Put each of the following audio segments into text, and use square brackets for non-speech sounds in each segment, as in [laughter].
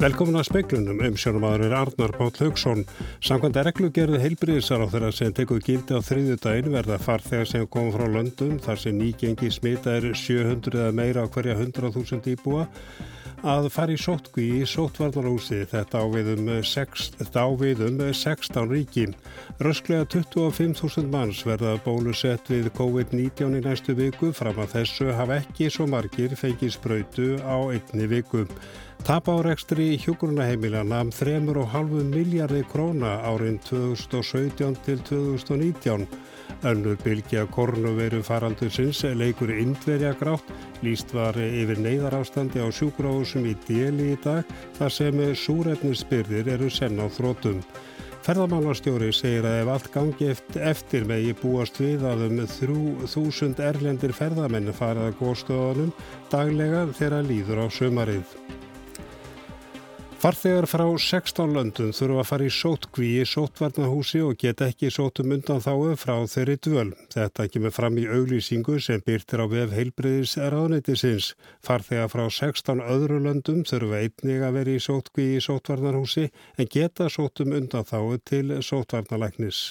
Velkomin að speiklunum um sjónumadur er Arnar Páll Haugsson. Samkvæmt er reglugerði heilbriðisar á þeirra sem tekuð gildi á þriðju daginn verða farþegar sem kom frá löndum þar sem nýgengi smita er 700 eða meira á hverja 100.000 íbúa að fara í sótkví í sótvarnarhúsi þetta áviðum um 16 ríki. Rösklega 25.000 manns verða bólusett við COVID-19 í næstu viku fram að þessu hafa ekki svo margir fengið spröytu á einni viku. Tap á rekstri hjókurunaheimila namn 3,5 miljardi króna árin 2017 til 2019. Önnur bylgja korunveru faraldusins leikur indverja grátt, líst var yfir neyðarástandi á sjúkuráðusum í déli í dag þar sem súrefnisbyrðir eru senn á þrótum. Ferðamálastjóri segir að ef allt gangi eftir megi búast við að um 3000 erlendir ferðamenn farað góðstöðunum daglega þegar líður á sömarið. Farþegar frá 16 löndum þurfa að fara í sótkví í sótvarnahúsi og geta ekki sótum undan þáu frá þeirri dvöl. Þetta kemur fram í auglýsingu sem byrtir á vef heilbreyðis ráðnættisins. Farþegar frá 16 öðru löndum þurfa einnig að vera í sótkví í sótvarnahúsi en geta sótum undan þáu til sótvarnalæknis.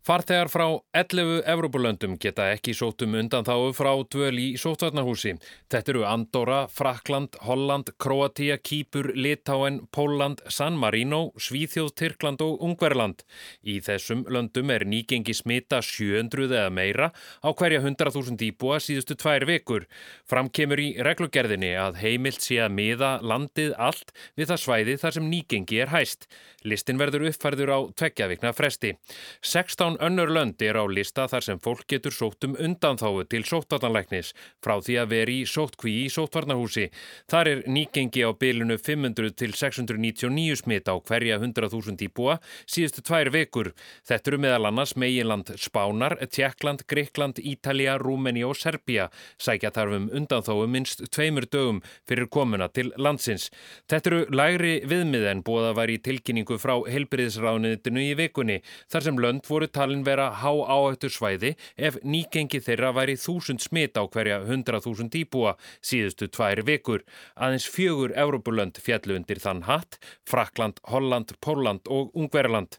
Farþegar frá 11 Evrópulöndum geta ekki sótum undan þáu frá dvöl í sótvarnarhúsi. Þetta eru Andorra, Frakland, Holland, Kroatia, Kýpur, Litáen, Póland, San Marino, Svíþjóð, Tyrkland og Ungverland. Í þessum löndum er nýgengi smita 700 eða meira á hverja 100.000 íbúa síðustu tvær vekur. Framkemur í reglugerðinni að heimilt sé að miða landið allt við það svæði þar sem nýgengi er hæst. Listin verður uppfærður á tveggjavikna fresti. 16 16 önnur lönd er á lista þar sem fólk getur sótt um undanþáu til sóttvartanlæknis frá því að veri í sóttkví í sóttvarnahúsi. Þar er nýgengi á bylunu 500 til 699 smitt á hverja 100.000 íbúa síðustu tvær vekur. Þetta eru meðal annars meginland Spánar, Tjekkland, Greikland, Ítalija, Rúmeni og Serbia sækja þarfum undanþáu minst tveimur dögum fyrir komuna til landsins. Þetta eru lægri viðmið en búið að var í tilkynningu frá helbriðisráðniðinu í vikunni þar sem lönd voru talin vera há áhættu svæði ef nýgengi þeirra væri þúsund smitt á hverja 100.000 íbúa síðustu tvær vikur. Aðeins fjögur Európulönd fjallu undir þann hatt, Frakland, Holland, Póland og Ungverland.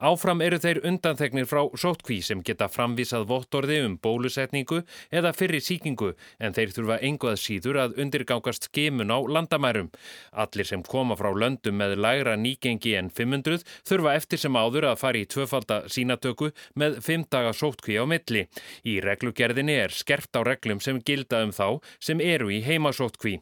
Áfram eru þeir undanþegnir frá sótkví sem geta framvísað vottorði um bólusetningu eða fyrri síkingu en þeir þurfa enguð síður að undirgangast skemun á landamærum. Allir sem koma frá löndum með lægra nýgengi en 500 þurfa eftir sem áður að fara í tvöfalda sínatöku með 5 daga sótkví á milli. Í reglugerðinni er skerft á reglum sem gilda um þá sem eru í heimasótkví.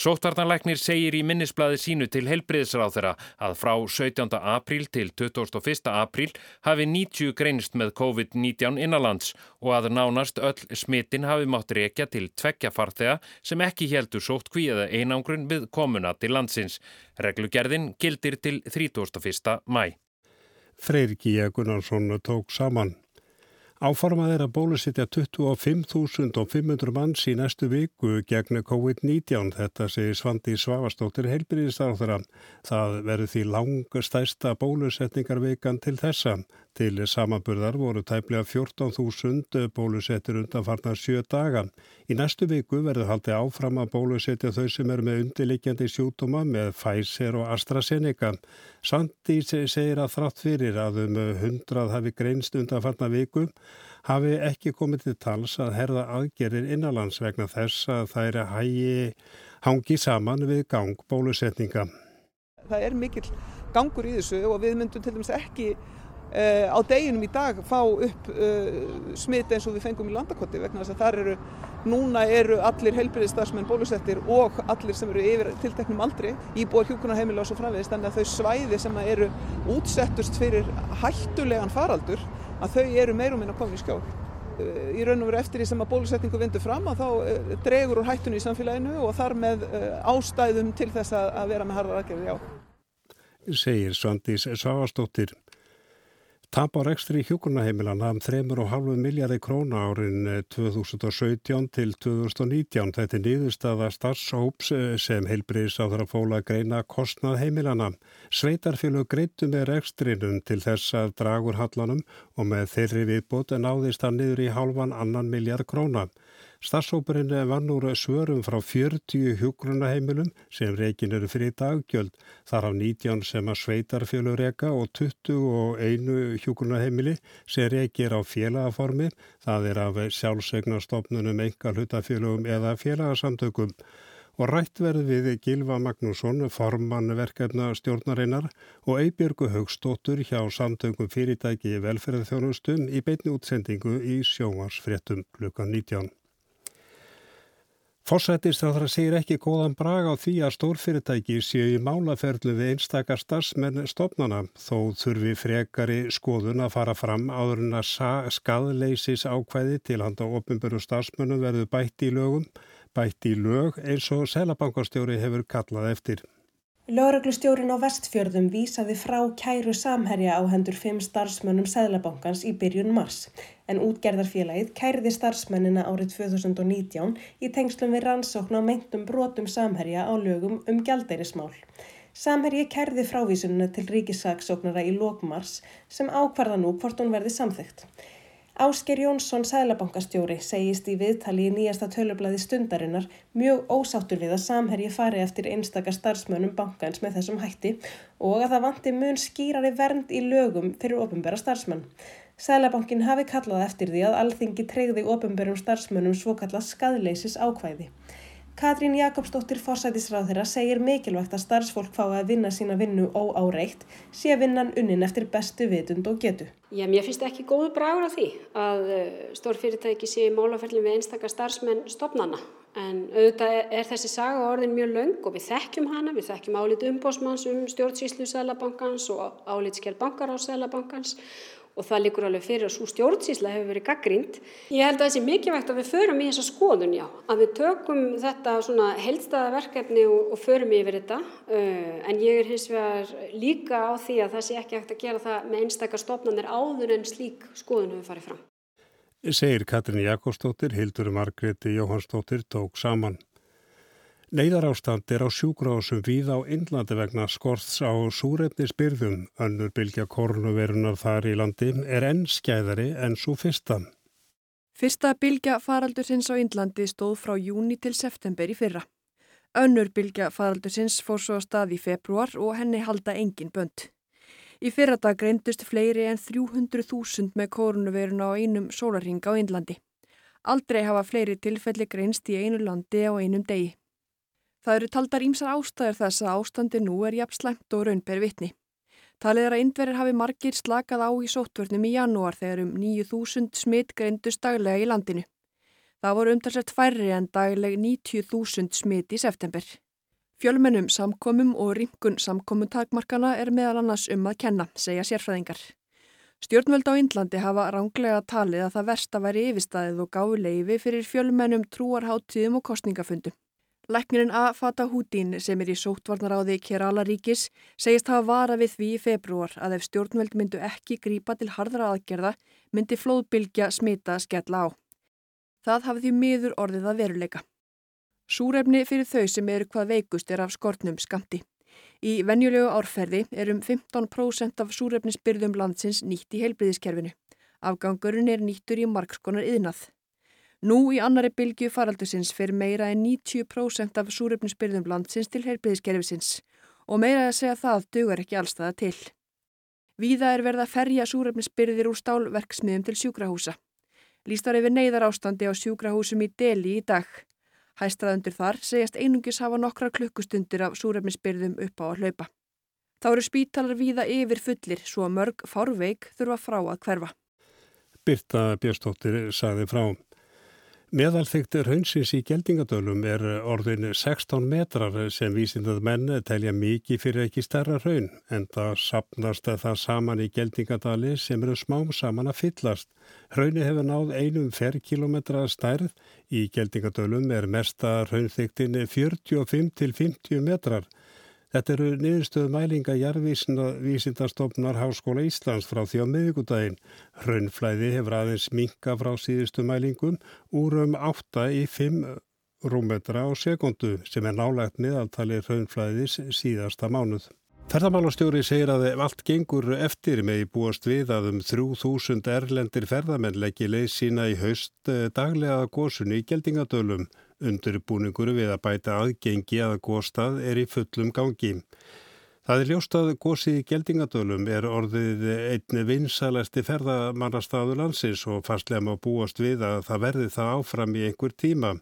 Sótvartanleiknir segir í minnisbladi sínu til helbriðsráð þeirra að frá 17. apríl til 21 apríl hafi 90 greinst með COVID-19 innanlands og að nánast öll smittin hafi mátt reykja til tveggja farþega sem ekki heldur sótt kví eða einangrun við komuna til landsins. Reglugerðin gildir til 31. mæ. Freyr Gíja Gunnarsson tók saman. Áformað er að bólusittja 25.500 manns í næstu viku gegn COVID-19. Þetta segir Svandi Svavastóttir heilbyrðistar á Það verður því langstæsta bólusetningarvikan til þessa. Til samanburðar voru tæplega 14.000 bólusettir undanfarnar sjö daga. Í næstu viku verður haldið áfram að bólusetja þau sem er með undirlikjandi sjútuma með Pfizer og AstraZeneca. Sandís segir að þrátt fyrir að um 100 hafi greinst undanfarnar viku hafi ekki komið til tals að herða aðgerir innanlands vegna þess að það er að hægi hangi saman við gang bólusetninga. Það er mikill gangur í þessu og við myndum til dæmis ekki Uh, á deginum í dag fá upp uh, smit eins og við fengum í landakotti vegna þess að þar eru, núna eru allir heilbyrðistarsmenn bólusettir og allir sem eru yfir tilteknum aldri íbúar hjúkunarheimila og svo framvegist þannig að þau svæði sem eru útsettust fyrir hættulegan faraldur að þau eru meirum en að koma í skjól. Uh, í raun og veru eftir því sem að bólusetningu vindur fram að þá dregur úr hættunni í samfélaginu og þar með ástæðum til þess að vera með harðar aðgerði á. Segir Svandís Svavastóttir. Tap á rekstri hjókunaheimilan hafum 3,5 miljardi króna árin 2017 til 2019. Þetta er nýðustada starfshóps eh, sem heilbriðs á þeirra fóla greina kostnað heimilana. Sveitarfjölu greitu með rekstrinum til þess að dragur hallanum og með þeirri viðbót náðist það niður í halvan annan miljard króna. Starsóparinn vann úr svörum frá 40 hjógrunaheimilum sem reikin eru fyrir daggjöld. Þar á 19 sem að sveitarfjölur reka og 21 hjógrunaheimili sem reikir á félagaformi. Það er af sjálfsegnastofnunum, engal hlutafjölugum eða félagasamtökum og rætt verði við Gilva Magnússon, formann verkefna stjórnarinnar og Eibjörgu Haugstóttur hjá samtöngum fyrirtæki velferðarþjónustum í beitni útsendingu í sjómarsfréttum klukkan 19. Fossættistáðra segir ekki góðan brag á því að stórfyrirtæki séu í málaferðlu við einstakar starfsmenn stofnana þó þurfi frekari skoðun að fara fram áður en að skadleisis ákvæði til handa ofinböru starfsmennum verðu bætt í lögum bætt í lög eins og selabankastjóri hefur kallað eftir. Lögreglustjórin á vestfjörðum vísaði frá kæru samherja á hendur fimm starfsmönnum Sæðlabankans í byrjun mars en útgerðarfélagið kæriði starfsmennina árið 2019 í tengslum við rannsókn á meintum brotum samherja á lögum um gjaldeirismál. Samherji kærði frávísununa til ríkisaksóknara í lókmars sem ákvarða nú hvort hún verði samþygt. Ásker Jónsson sælabankastjóri segist í viðtali í nýjasta tölublaði stundarinnar mjög ósáttur við að samherji fari eftir einstakar starfsmönum bankans með þessum hætti og að það vanti mun skýrari vernd í lögum fyrir ofinbæra starfsmönn. Sælabankin hafi kallað eftir því að alþingi treyði ofinbærum starfsmönnum svo kallað skadleisis ákvæði. Katrín Jakobsdóttir fórsætisráð þeirra segir mikilvægt að starfsfólk fái að vinna sína vinnu óáreitt sé vinnan unnin eftir bestu vitund og getu. Já, mér finnst ekki góðu bragur á því að eh, stórfyrirtæki sé málafellin við einstakar starfsmenn stopnana en auðvitað er þessi saga orðin mjög laung og við þekkjum hana, við þekkjum álit umbósmanns um stjórnsýslu Sælabankans og álitskjær bankar á Sælabankans og það líkur alveg fyrir að svo stjórnsýsla hefur verið gaggrínd. Ég held að það sé mikilvægt að við förum í þessa skoðun, já, að við tökum þetta svona heldstæða verkefni og, og förum yfir þetta, uh, en ég er hins vegar líka á því að það sé ekki hægt að gera það með einstakar stofnanir áður en slík skoðun hefur farið fram. Segir Katrin Jakobsdóttir, Hildur Margreti Jóhannsdóttir tók saman. Neiðarástand er á sjúgrásum víð á innlandi vegna skorts á súrefnisbyrðum. Önnur bylgja kornuverunar þar í landi er enn skæðari enn svo fyrsta. Fyrsta bylgja faraldursins á Índlandi stóð frá júni til september í fyrra. Önnur bylgja faraldursins fór svo að stað í februar og henni halda engin bönd. Í fyrradag greindust fleiri en 300.000 með koronaviruna á einum sólarring á Índlandi. Aldrei hafa fleiri tilfelli greinst í einu landi á einum degi. Það eru taldar ímsar ástæður þess að ástandi nú er jafn slæmt og raunber vitni. Talið er að indverðir hafi margir slakað á í sóttvörnum í janúar þegar um 9.000 smitt greindust daglega í landinu. Það voru umtalsett færri en dagleg 90.000 smitt í september. Fjölmennum samkomum og ringun samkomutakmarkana er meðal annars um að kenna, segja sérfræðingar. Stjórnvöld á Índlandi hafa ránglega talið að það versta væri yfirstaðið og gáði leifi fyrir fjölmennum trúarháttíðum og kostningafundum. Læknirinn A. Fatahúdín sem er í sóttvarnaráði Kerala ríkis segist hafa vara við því í februar að ef stjórnveld myndu ekki grípa til hardra aðgerða myndi flóðbylgja smita skella á. Það hafi því miður orðið að veruleika. Súrefni fyrir þau sem eru hvað veikust er af skortnum skamti. Í venjulegu árferði er um 15% af súrefnisbyrðum landsins nýtt í heilbriðiskerfinu. Afgangurinn er nýttur í margskonar yðnað. Nú í annari bylgu faraldusins fyrir meira en 90% af súröfnisbyrðum landsins til heilbriðiskerfisins og meira að segja það dugar ekki allstaða til. Víða er verið að ferja súröfnisbyrðir úr stálverksmiðum til sjúkrahúsa. Lýst var yfir neyðar ástandi á sjúkrahúsum í Deli í dag. Hæstraðundur þar segjast einungis hafa nokkra klukkustundir af súröfnisbyrðum upp á að hlaupa. Þá eru spítalar víða yfir fullir svo að mörg fárveik þurfa frá að hverfa. Birta Björnstóttir sagði frá. Meðalþygt raunsins í geldingadölum er orðin 16 metrar sem vísindað menn telja mikið fyrir ekki stærra raun en það sapnast það saman í geldingadali sem eru smám saman að fyllast. Rauni hefur náð einum ferrkilometra stærð, í geldingadölum er mesta raunþygtin 45 til 50 metrar. Þetta eru niðurstöðu mælinga jarðvísindastofnar Háskóla Íslands frá því á miðugudaginn. Hraunflæði hefur aðeins minka frá síðustu mælingum úr um 8 í 5 rúmetra á sekundu sem er nálægt miðaltali hraunflæðis síðasta mánuð. Ferðamálastjóri segir að ef allt gengur eftir með í búast við að um 3000 erlendir ferðamenn leggji leið sína í haust eh, daglega gósunni í geldingadölum. Undurbúningur við að bæta aðgengi að góstað er í fullum gangi. Það er ljóst að gósið í geldingadölum er orðið einni vinsalæsti ferðamannastaðu landsins og fastlega má búast við að það verði það áfram í einhver tíma.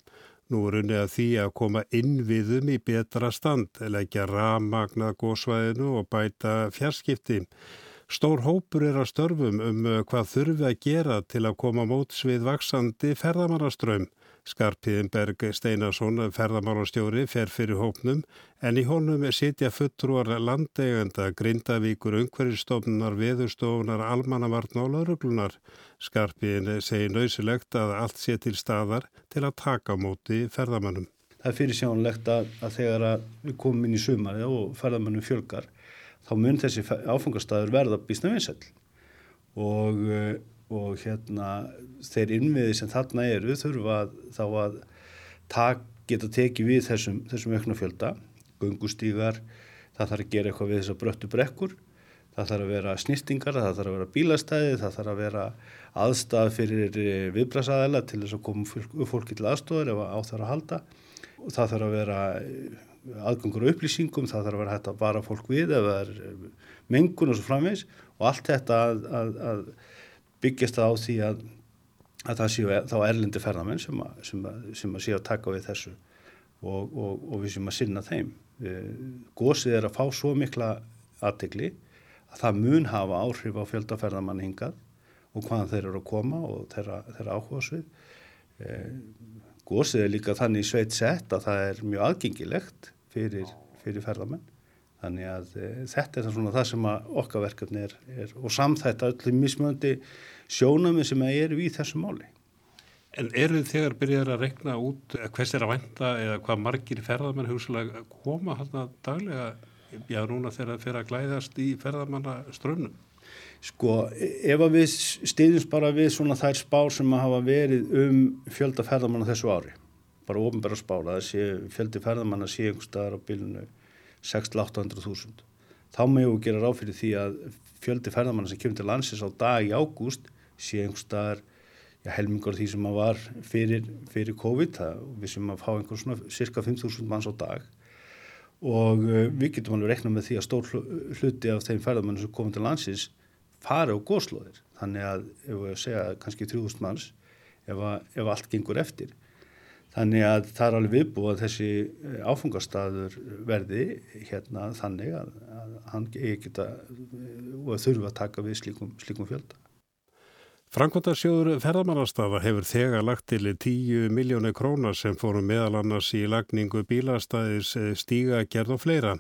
Nú er unnið að því að koma innviðum í betra stand, leggja ramagna góðsvæðinu og bæta fjarskipti. Stór hópur er að störfum um hvað þurfi að gera til að koma móts við vaksandi ferðamannaströym. Skarpiðinberg Steinarsson, ferðamálastjóri, fer fyrir hópnum en í honum sitja fulltrúar landegenda, grindavíkur, umhverjastofnunar, veðustofunar, almannavarn og lauruglunar. Skarpiðin segir nöysilegt að allt sé til staðar til að taka móti ferðamannum. Það er fyrir sjánlegt að, að þegar að við komum inn í sumari og ferðamannum fjölgar, þá mun þessi áfangastæður verða býstna vinsæl og eh, og hérna þeir innviði sem þarna eru þurfa þá að tak, geta tekið við þessum, þessum aukna fjölda, gungustígar, það þarf að gera eitthvað við þessar bröttu brekkur, það þarf að vera snýstingar, það þarf að vera bílastæði, það þarf að vera aðstæð fyrir eh, viðblæsaðela til þess að koma fólki til aðstofar ef á þarf að halda. Og það þarf að vera eh, aðgangur og upplýsingum, það þarf að vera hægt að vara fólk við ef það er eh, mengun og svo framvegs og allt þetta að, að, að byggjast það á því að, að það séu þá erlendi ferðamenn sem að, sem að, sem að séu að taka við þessu og, og, og við séum að sinna þeim. Gósið er að fá svo mikla aðtegli að það mun hafa áhrif á fjöldaferðamann hingað og hvaðan þeir eru að koma og þeirra, þeirra áhuga svið. Gósið er líka þannig sveit sett að það er mjög aðgengilegt fyrir, fyrir ferðamenn Þannig að e, þetta er það, það sem okkar verkefni er, er og samþætta öllum mismöndi sjónami sem eru í þessu máli. En eru þið þegar byrjar að rekna út hvers er að venda eða hvað margir ferðarmenn hugsalega koma hérna daglega, já núna þegar það fer að glæðast í ferðarmannaströnnum? Sko, ef að við stýðjumst bara við svona þær spár sem að hafa verið um fjölda ferðarmanna þessu ári, bara ofinbæra spála, þessi fjöldi ferðarmanna sé einhver staðar á bylunu 6-800.000. Þá meðu gera ráð fyrir því að fjöldi ferðamanna sem kemur til landsins á dag í ágúst sé einhver staðar helmingur því sem að var fyrir, fyrir COVID, það, við sem að fá einhver svona cirka 5.000 manns á dag og uh, við getum alveg reiknað með því að stór hluti af þeim ferðamanna sem komur til landsins fara á góðslóðir. Þannig að ef við segja kannski 3.000 manns ef, að, ef allt gengur eftir Þannig að það er alveg viðbúið að þessi eh, áfungastadur verði hérna þannig að, að hann geta eh, og þurfa að taka við slíkum, slíkum fjölda. Frankvöndarsjóður ferðamannastafa hefur þegar lagt til 10 miljónu krónar sem fórum meðal annars í lagningu bílastæðis eh, stíga, gerð og fleira.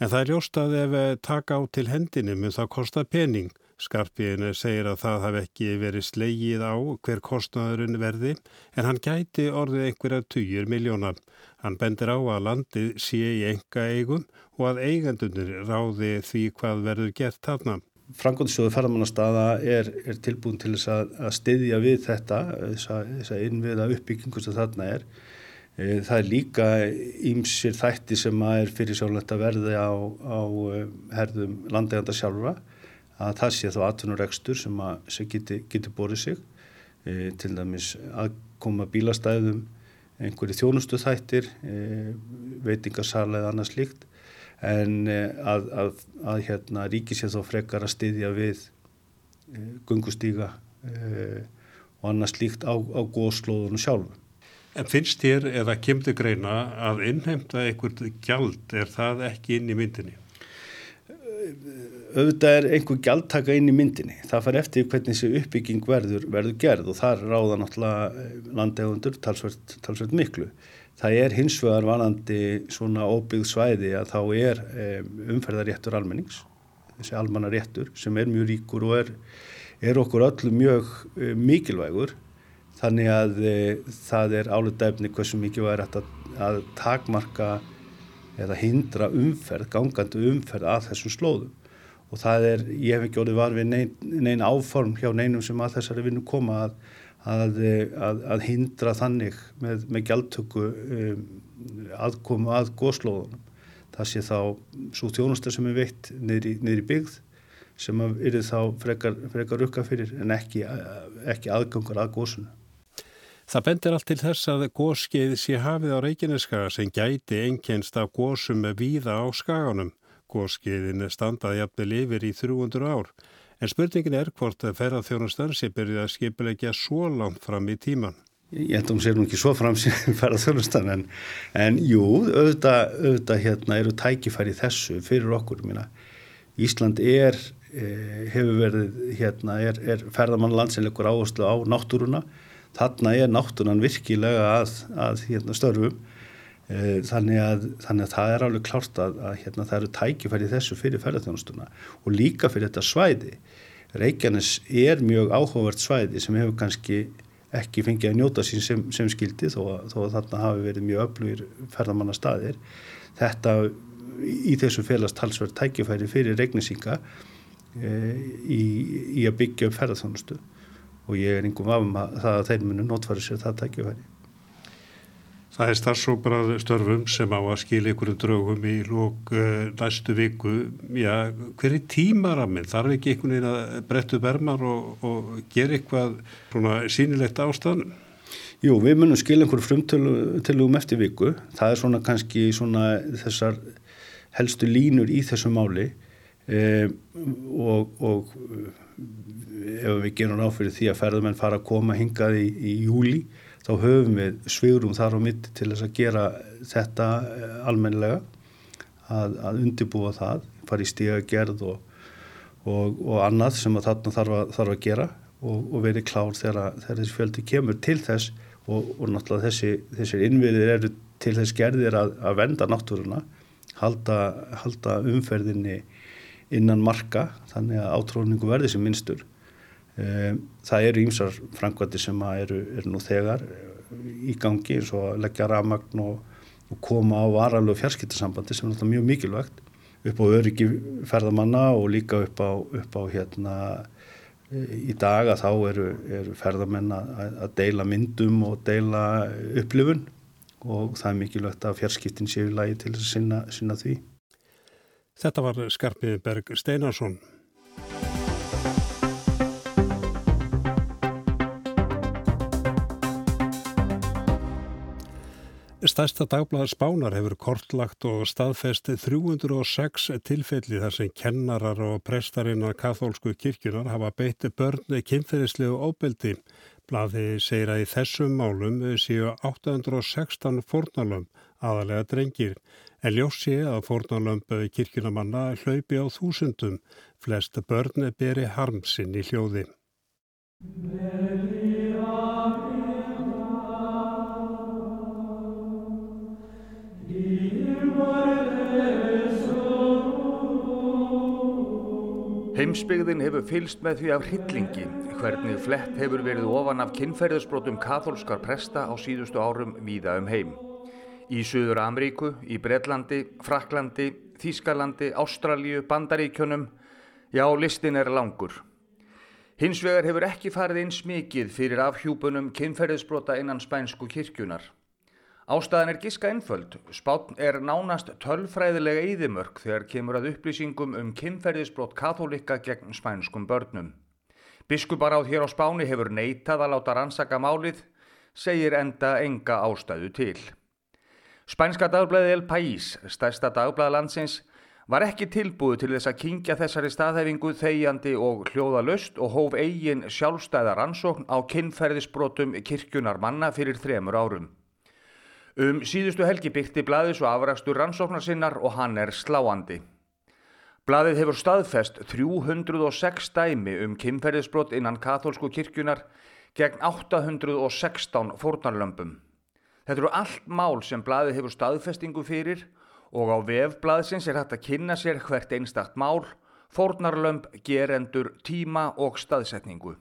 En það er ljóst að ef taka á til hendinu mun það kosta pening. Skarpiðinu segir að það hafi ekki verið slegið á hver kostnaðurinn verði en hann gæti orðið einhverja týjur miljónar. Hann bendir á að landið sé í enga eigum og að eigendunir ráði því hvað verður gert þarna. Frankóndisjóðu ferðamannastaða er, er tilbúin til þess að, að styðja við þetta, þess að innviða uppbyggingu sem þarna er. E, það er líka ímsir þætti sem er fyrir sjálflegt að verði á, á e, herðum landeganda sjálfra að það sé þá atvinnurekstur sem, sem getur geti borðið sig e, til dæmis aðkoma bílastæðum einhverju þjónustu þættir veitingarsala eða annað slíkt en e, að, að, að hérna, ríki sé þá frekar að styðja við e, gungustíga e, og annað slíkt á, á góðslóðunum sjálfu. En finnst þér eða kemur greina að innheimta einhvert gjald er það ekki inn í myndinni? auðvitað er einhver gjaldtaka inn í myndinni. Það far eftir hvernig þessi uppbygging verður, verður gerð og þar ráða náttúrulega eh, landegundur talsvert, talsvert miklu. Það er hins vegar vanandi svona óbyggð svæði að þá er um, umferðaréttur almennings, þessi almannaréttur sem er mjög ríkur og er, er okkur öllum mjög um, mikilvægur. Þannig að um, það er álutæfni hversu mikið var að, að takmarka eða hindra umferð, gangandi umferð að þessum slóðum og það er, ég hef ekki orðið var við nein, nein áform hjá neinum sem að þessari vinnu koma að, að, að, að hindra þannig með, með gjaldtöku um, aðkomu að góðslóðunum. það sé þá svo þjónusta sem er veitt niður í byggð sem eru þá frekar, frekar rukka fyrir en ekki, ekki aðgangur að góðsunu. Það bendir allt til þess að góðskeið sé hafið á Reykjaneskaga sem gæti enkenst af góðsum víða á skaganum. Góðskeiðin standaði jafnvel yfir í 300 ár. En spurningin er hvort að ferðarþjónustan sé byrjuð að skipilegja svo langt fram í tíman. Ég held að hún sé nú ekki svo fram sem [laughs] ferðarþjónustan en, en jú, auðvitað, auðvitað hérna eru tækifæri þessu fyrir okkur. Mína. Ísland er, eh, hefur verið, hérna, er, er ferðarmannland sem leggur áherslu á náttúruna þarna er náttúran virkilega að, að hérna, störfum þannig að, þannig að það er alveg klárt að, að hérna, það eru tækifæri þessu fyrir ferðarþjónustuna og líka fyrir þetta svæði. Reykjanes er mjög áhugavert svæði sem hefur kannski ekki fengið að njóta sín sem, sem skildi þó, þó að þarna hafi verið mjög öflugir ferðamanna staðir þetta í þessu félast talsverð tækifæri fyrir regnisinga e, í, í að byggja upp ferðarþjónustu og ég er afum að það að þeir munu notfæri sér það tækifæri. Það er starfsóbrað störfum sem á að skilja ykkurum draugum í lók uh, eh, næstu viku. Já, hver er tímaraminn? Þarf ekki einhvern veginn að brettu vermar og, og gera eitthvað svona sínilegt ástæðan? Jú, við munum skilja einhverjum frumtöluðum eftir viku. Það er svona kannski svona þessar helstu línur í þessu máli eh, og, og ef við gerum áfyrir því að ferðarmenn fara að koma hingað í, í júli þá höfum við svigurum þar á mitt til þess að gera þetta eh, almenlega að, að undibúa það, fara í stíga gerð og, og, og annað sem að þarna þarf að, þarf að gera og, og verið klár þegar, þessi fjöldi kemur til þess og náttúrulega þessi, þessir innviðir eru til þess gerðir að, að venda náttúruna, halda, halda umferðinni innan marka þannig að átróningu verði sem minnstur það eru ímsar framkvæmdi sem eru, eru nú þegar eh, í gangi eins og leggja rafmagn og, og koma á varalög fjarskiptasambandi sem er alltaf mjög mikilvægt upp á öryggi ferðamanna og líka upp á, upp á hérna eh, í dag að þá eru, eru ferðamenn að, deila myndum og deila upplifun og það er mikilvægt að fjarskiptin séu í lagi til að sinna, sinna því. Þetta var Skarpið Berg Steinarsson. Stærsta dagbladar Spánar hefur kortlagt og staðfest 306 tilfelli þar sem kennarar og prestarinnar kathólsku kirkjunar hafa beitt börn kynferðislegu óbeldi. Blaði segir að í þessum málum séu 816 fornalömb aðalega drengir. En ljósi að fornalömb kirkjunamanna hlaupi á þúsundum. Flest börn beri harmsinn í hljóði. Heimsbyggðin hefur fylst með því af hryllingi hvernig flett hefur verið ofan af kynferðisbrotum katholskar presta á síðustu árum víða um heim. Í Suður Ameríku, í Breitlandi, Fraklandi, Þískalandi, Ástralju, Bandaríkjunum, já listin er langur. Hins vegar hefur ekki farið eins mikið fyrir afhjúpunum kynferðisbrota innan spænsku kirkjunar. Ástæðan er giska einföld. Spátn er nánast tölfræðilega íðimörk þegar kemur að upplýsingum um kynferðisbrott katholika gegn spænskum börnum. Biskuparáð hér á Spáni hefur neitað að láta rannsaka málið, segir enda enga ástæðu til. Spænska dagblæði El País, stærsta dagblæði landsins, var ekki tilbúið til þess að kingja þessari staðhefingu þegjandi og hljóða löst og hóf eigin sjálfstæða rannsókn á kynferðisbrotum kirkjunar manna fyrir þremur árum. Um síðustu helgi byrti blaðið svo afrakstur rannsóknar sinnar og hann er sláandi. Blaðið hefur staðfest 306 dæmi um kynferðisbrott innan katholsku kirkjunar gegn 816 fórnarlömpum. Þetta eru allt mál sem blaðið hefur staðfestingu fyrir og á vefblaðsins er hægt að kynna sér hvert einstakt mál, fórnarlömp, gerendur, tíma og staðsetningu.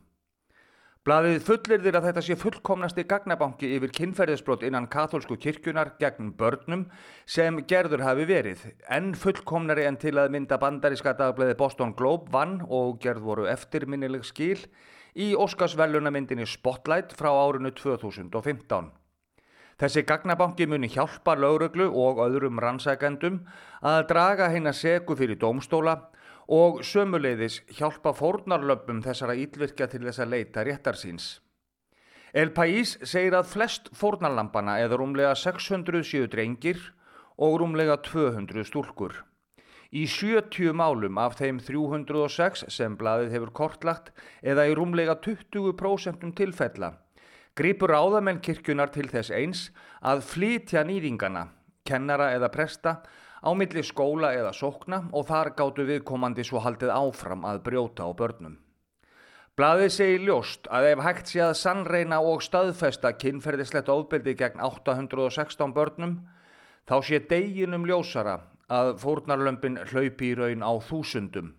Blaðið fullirðir að þetta sé fullkomnasti gagnabanki yfir kynferðisbrot innan katholsku kirkjunar gegn börnum sem gerður hafi verið, en fullkomnari en til að mynda bandaríska dagbleiði Boston Globe vann og gerð voru eftirminnileg skil í Óskarsvellunamyndinni Spotlight frá árinu 2015. Þessi gagnabanki muni hjálpa lauruglu og öðrum rannsækendum að draga henn að segu fyrir dómstóla og sömuleiðis hjálpa fórnarlöpum þessara ílvirkja til þess að leita réttar síns. El País segir að flest fórnarlampana eða rúmlega 600 séu drengir og rúmlega 200 stúlkur. Í 70 málum af þeim 306 sem blaðið hefur kortlagt eða í rúmlega 20% tilfella gripur áðamenn kirkjunar til þess eins að flytja nýðingana, kennara eða presta á milli skóla eða sókna og þar gáttu viðkomandi svo haldið áfram að brjóta á börnum. Blaðið segir ljóst að ef hægt sé að sannreina og staðfesta kynferðislegt ofbeldi gegn 816 börnum þá sé deginum ljósara að fórnarlömpin hlaupi í raun á þúsundum.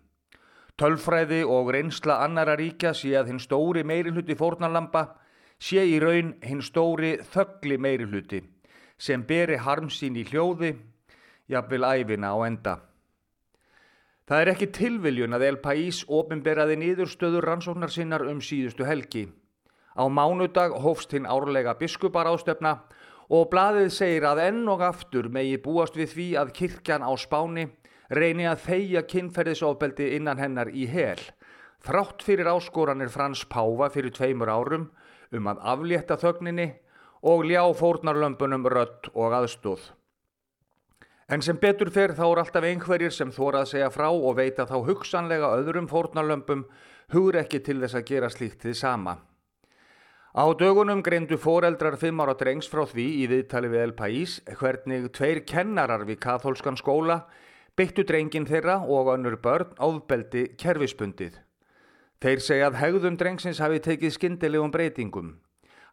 Tölfræði og reynsla annara ríkja sé að hinn stóri meirihluti fórnarlampa sé í raun hinn stóri þöggli meirihluti sem beri harmsín í hljóði jafnvel æfina á enda. Það er ekki tilviljun að El País ofinberaði nýðurstöður rannsóknar sinnar um síðustu helgi. Á mánudag hófst hinn árlega biskupar ástöfna og bladið segir að enn og aftur megi búast við því að kirkjan á spáni reyni að þeia kynferðisofbeldi innan hennar í hel. Þrátt fyrir áskoranir Frans Páfa fyrir tveimur árum um að aflétta þögninni og ljá fórnarlömpunum rött og aðstóð. En sem betur fyrr þá er alltaf einhverjir sem þóra að segja frá og veita þá hugsanlega öðrum fórnarlömpum hugur ekki til þess að gera slíkt þið sama. Á dögunum greindu foreldrar fimm ára drengs frá því í viðtali við El País hvernig tveir kennarar við katholskan skóla byttu drengin þeirra og önnur börn áðbeldi kerfispundið. Þeir segja að hegðun drengsins hafi tekið skindilegum breytingum.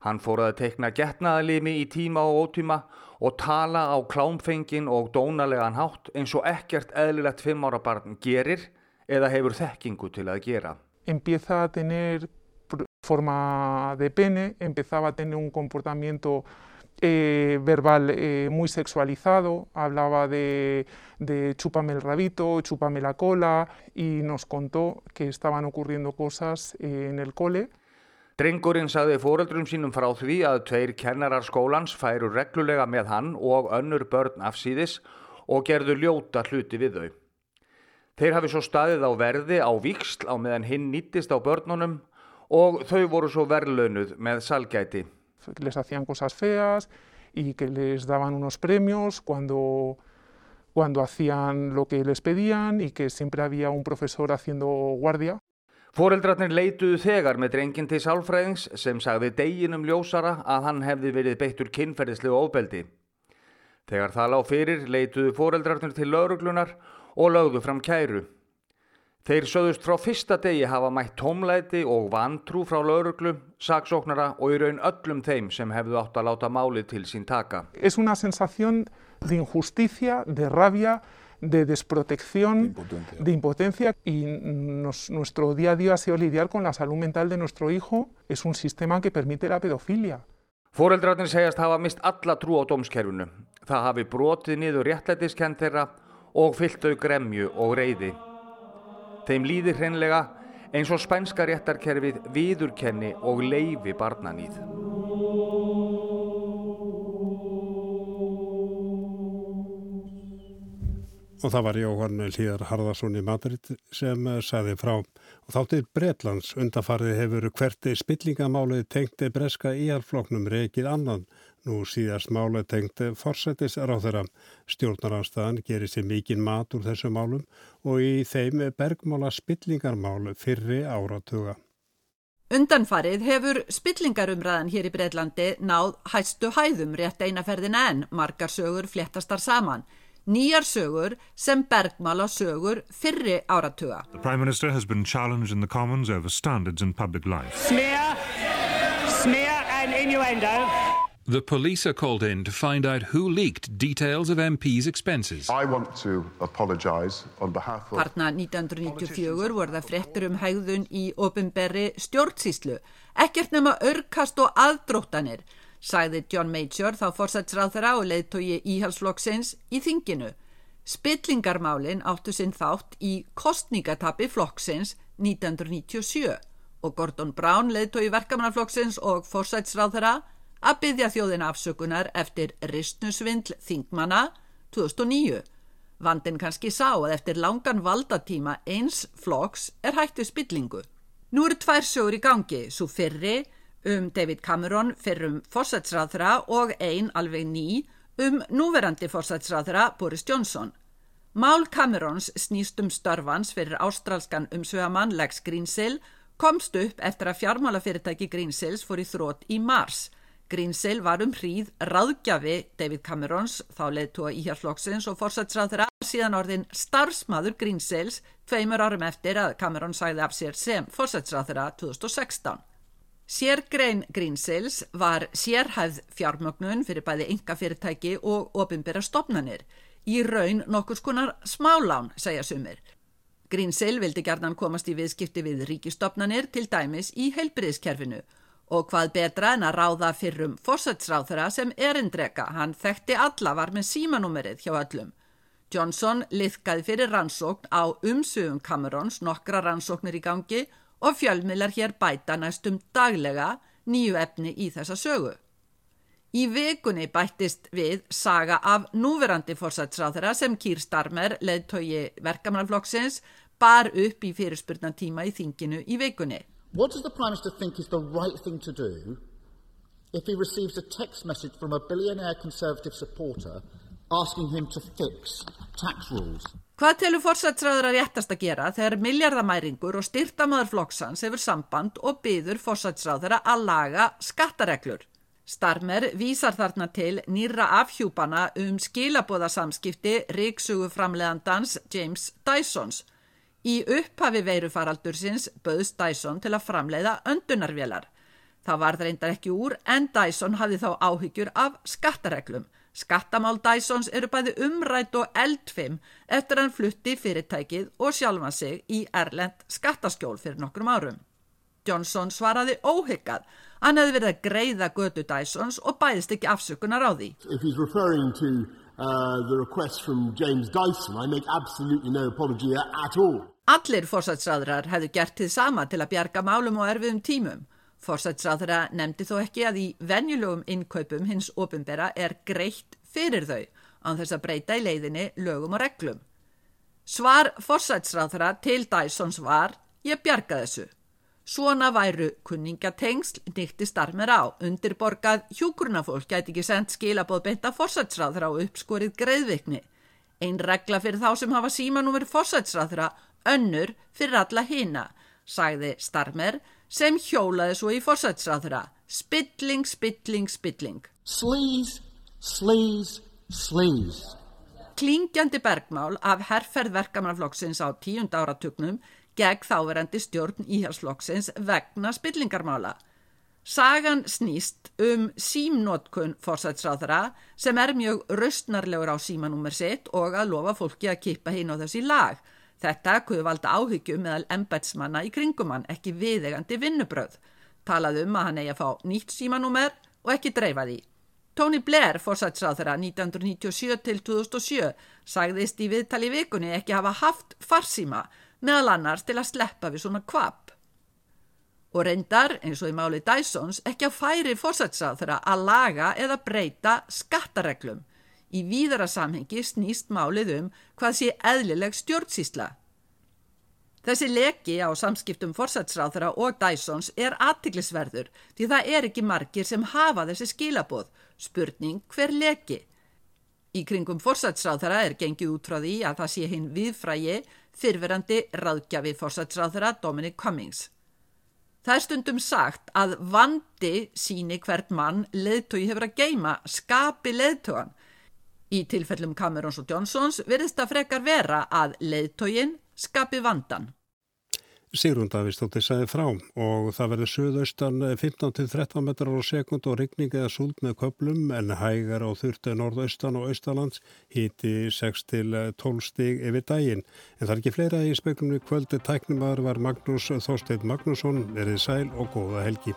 Hann fór að tekna getnaðalimi í tíma og ótíma og tala á klámfengin og dónalegan hátt eins og ekkert eðlilegt fimm ára barn gerir eða hefur þekkingu til að gera. Empieza a tener forma de pene, empezaba a tener un comportamiento eh, verbal eh, muy sexualizado, hablaba de, de chúpame el rabito, chúpame la cola y nos contó que estaban ocurriendo cosas eh, en el cole. Drengurinn sagði fóreldrum sínum frá því að tveir kennarar skólans færu reglulega með hann og önnur börn afsýðis og gerðu ljóta hluti við þau. Þeir hafi svo staðið á verði á viksl á meðan hinn nýttist á börnunum og þau voru svo verðlaunuð með salgæti. Les hacían cosas feas y que les daban unos premios cuando, cuando hacían lo que les pedían y que siempre había un profesor haciendo guardia. Fóreldrarnir leituðu þegar með drengin til sálfræðings sem sagði deginum ljósara að hann hefði verið beittur kynferðislu ofbeldi. Þegar það lág fyrir leituðu fóreldrarnir til lauruglunar og lögðu fram kæru. Þeir söðust frá fyrsta degi hafa mætt tómlæti og vantrú frá lauruglu, saksóknara og í raun öllum þeim sem hefðu átt að láta málið til sín taka. Es una sensación de injusticia, de rabia, de desprotección, de impotencia, de impotencia y nos, nuestro día a día ha sido lidiar con la salud mental de nuestro hijo. Es un sistema que permite la pedofilia. Fóreldrarnir segjast hafa mist alla trú á dómskerfunu. Það hafi brotið niður réttlætiskend þeirra og fyllt þau gremju og reyði. Þeim líði hreinlega eins og spænska réttarkerfið viðurkenni og leifi barnanýð. Og það var Jóhann Líðar Harðarsson í Madrid sem saði frá. Og þáttið Bretlands undafarið hefur hverti spillingamálið tengti breska íalfloknum reikið annan. Nú síðast málið tengti forsættis ráþeira. Stjórnaranstæðan gerir sér mikinn mat úr þessu málum og í þeim bergmála spillingarmál fyrri áratuga. Undanfarið hefur spillingarumræðan hér í Breitlandi náð hæstu hæðum rétt einaferðina en margar sögur fléttastar saman nýjar sögur sem bergmála sögur fyrri áratuga. The Prime Minister has been challenged in the Commons over standards in public life. Smear, smear and innuendo. The police are called in to find out who leaked details of MP's expenses. I want to apologise on behalf of... Hartna 1994 voru það frettur um hægðun í ofinberri stjórnsíslu. Ekkert nema örkast og aðdróttanir sagði John Major þá fórsætsráð þeirra og leiðtogi íhalsflokksins í þinginu. Spillingarmálin áttu sinn þátt í kostningatapi flokksins 1997 og Gordon Brown leiðtogi verkamannaflokksins og fórsætsráð þeirra að byggja þjóðin afsökunar eftir ristnusvindl þingmanna 2009. Vandin kannski sá að eftir langan valdatíma eins floks er við spillingu. Nú eru tvær sjóður í gangi, svo fyrri um David Cameron fyrrum fórsætsráðra og ein alveg ný um núverandi fórsætsráðra Boris Johnson. Mál Camerons snýst um störfans fyrir ástralskan umsvegamann Lex Greensill komst upp eftir að fjármálafyrirtæki Greensills fór í þrótt í mars. Greensill var um hríð ráðgjafi David Camerons, þá leðtúa íhjárflokksins og fórsætsráðra síðan orðin starfsmaður Greensills tveimur árum eftir að Cameron sæði af sér sem fórsætsráðra 2016. Sérgrein Greensills var sérhæð fjármögnun fyrir bæði enga fyrirtæki og ofinbæra stopnanir í raun nokkur skonar smálán, segja sumir. Greensill vildi gerðan komast í viðskipti við ríkistofnanir til dæmis í heilbriðskerfinu og hvað betra en að ráða fyrrum fórsætsráþara sem erindreka, hann þekkti alla var með símanúmerið hjá öllum. Johnson liðkaði fyrir rannsókn á umsugum Camerons nokkra rannsóknir í gangi og fjölmilar hér bæta næstum daglega nýju efni í þessa sögu. Í vikunni bættist við saga af núverandi fórsætsráþara sem Kýr Starmer, leðtogi verkamannaflokksins, bar upp í fyrirspurnan tíma í þinginu í vikunni. What does the Prime Minister think is the right thing to do if he receives a text message from a billionaire Conservative supporter asking him to fix tax rules? Hvað telur fórsætsráður að réttast að gera þegar miljardamæringur og styrtamaður flokksans hefur samband og byður fórsætsráður að laga skattareglur? Starmer vísar þarna til nýra afhjúpana um skilabóðasamskipti ríksugu framleðandans James Dysons. Í upphafi veirufaraldursins böðst Dyson til að framleiða öndunarvélar. Það var reyndar ekki úr en Dyson hafði þá áhyggjur af skattareglum. Skattamál Dysons eru bæði umrætt og eldfim eftir að hann flutti fyrirtækið og sjálfa sig í Erlend skattaskjól fyrir nokkrum árum. Johnson svaraði óhyggað Hann hefði verið að greiða götu Dysons og bæðist ekki afsökunar á því. If he's referring to uh, the request from James Dyson, I make absolutely no apology at all. Allir fórsætsræðrar hefðu gert þið sama til að bjarga málum og erfiðum tímum. Fórsætsræðra nefndi þó ekki að í venjulegum innkaupum hins ofinbera er greitt fyrir þau án þess að breyta í leiðinni lögum og reglum. Svar fórsætsræðra til Dysons var, ég bjarga þessu. Svona væru kunningatengsl nýtti starmer á. Undirborgað hjúgrunafólk gæti ekki sendt skilabóð beinta fórsætsráðra og uppskorið greiðvikni. Einn regla fyrir þá sem hafa símanúmer fórsætsráðra, önnur fyrir alla hina, sagði starmer sem hjólaði svo í fórsætsráðra. Spilling, spilling, spilling. Sleaze, sleaze, sleaze. Klingjandi bergmál af herrferðverkamannaflokksins á tíund áratugnum gegn þáverandi stjórn íhalsflokksins vegna spillingarmála. Sagan snýst um símnótkun fórsætsráðara sem er mjög raustnarlegur á símanúmer sitt og að lofa fólki að kippa hinn á þessi lag. Þetta kuðu valda áhyggjum meðal embetsmanna í kringumann, ekki viðegandi vinnubröð. Talað um að hann eigi að fá nýtt símanúmer og ekki dreifa því. Tony Blair, fórsætsráðara 1997 til 2007, sagðist í viðtali vikunni ekki hafa haft farsíma meðal annars til að sleppa við svona kvap. Og reyndar, eins og í máli Dysons, ekki að færi fórsætsað þeirra að laga eða breyta skattareglum. Í víðara samhengi snýst málið um hvað sé eðlileg stjórnsísla. Þessi leki á samskiptum fórsætsráðara og Dysons er aðtiklisverður því það er ekki margir sem hafa þessi skilaboð. Spurning hver leki? Í kringum fórsætsráðara er gengið út frá því að það sé hinn viðfrægi fyrverandi ráðgjafi fórsætsráðara Dominic Cummings. Það er stundum sagt að vandi síni hvert mann leðtói hefur að geima skapi leðtóan. Í tilfellum Camerons og Johnsons verðist að frekar vera að leðtógin skapi vandan. Sigrun Davíðstóttir sagði frá og það verður söðaustan 15-13 metrar á sekund og rigning eða súld með köplum en hægar á þurftu norðaustan og austalands híti 6-12 stig yfir daginn. En það er ekki fleira í speklunni kvöldi tæknumar var Magnús Þorstein Magnússon verið sæl og góða helgi.